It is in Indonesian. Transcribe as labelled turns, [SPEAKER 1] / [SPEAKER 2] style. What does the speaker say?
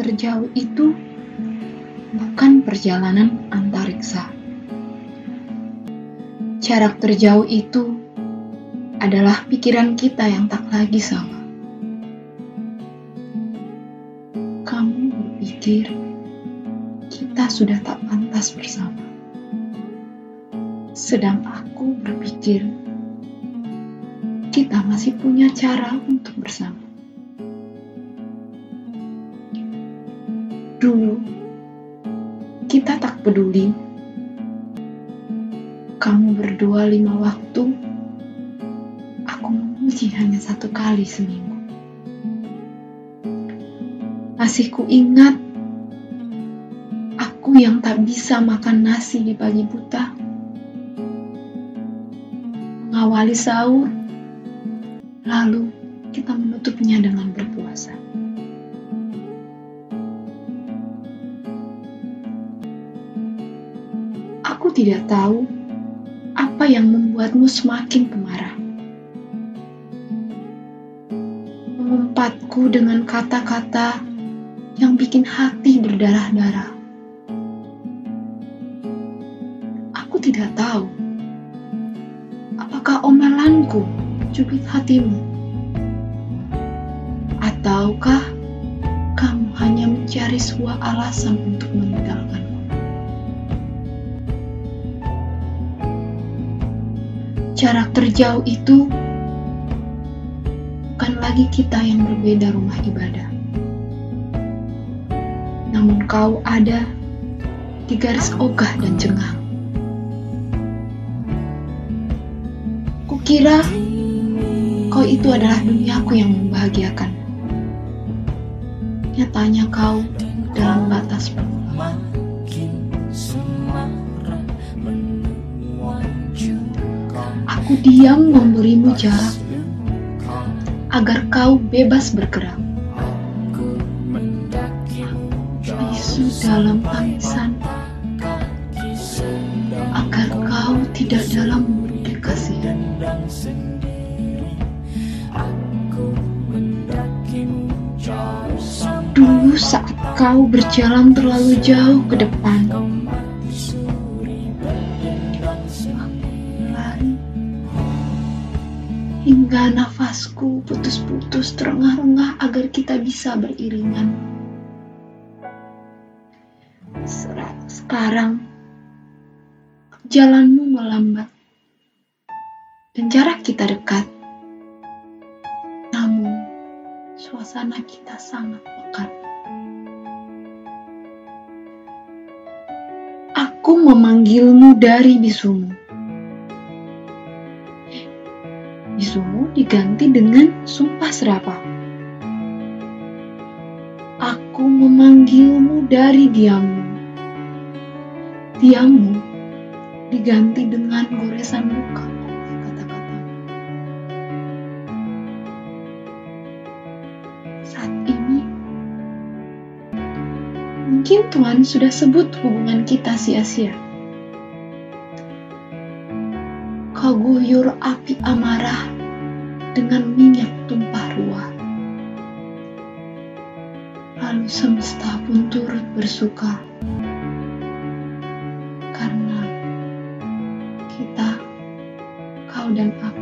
[SPEAKER 1] terjauh itu bukan perjalanan antariksa. Jarak terjauh itu adalah pikiran kita yang tak lagi sama. Kamu berpikir kita sudah tak pantas bersama. Sedang aku berpikir kita masih punya cara untuk bersama. Dulu, kita tak peduli. Kamu berdua lima waktu, aku memuji hanya satu kali seminggu. Masih ku ingat, aku yang tak bisa makan nasi di pagi buta. Mengawali sahur, lalu kita menutupnya dengan berpuasa. Tidak tahu apa yang membuatmu semakin pemarah. Mengempatku dengan kata-kata yang bikin hati berdarah-darah. Aku tidak tahu apakah omelanku mencubit hatimu? Ataukah kamu hanya mencari sebuah alasan untuk meninggalkanku? Jarak terjauh itu bukan lagi kita yang berbeda rumah ibadah. Namun kau ada di garis ogah dan jengah. Kukira kau itu adalah duniaku yang membahagiakan. Nyatanya kau diam memberimu jarak agar kau bebas bergerak. Bisu dalam tangisan agar kau tidak dalam kasihan. Dulu saat kau berjalan terlalu jauh ke depan, hingga nafasku putus-putus terengah-engah agar kita bisa beriringan. Sekarang jalanmu melambat dan jarak kita dekat. Namun, suasana kita sangat pekat. Aku memanggilmu dari bisumu. Bisumu diganti dengan sumpah serapa. Aku memanggilmu dari diammu. Diammu diganti dengan goresan muka. saat ini. Mungkin Tuhan sudah sebut hubungan kita sia-sia. Kau guyur api amarah dengan minyak tumpah ruah. Lalu semesta pun turut bersuka karena kita, kau dan aku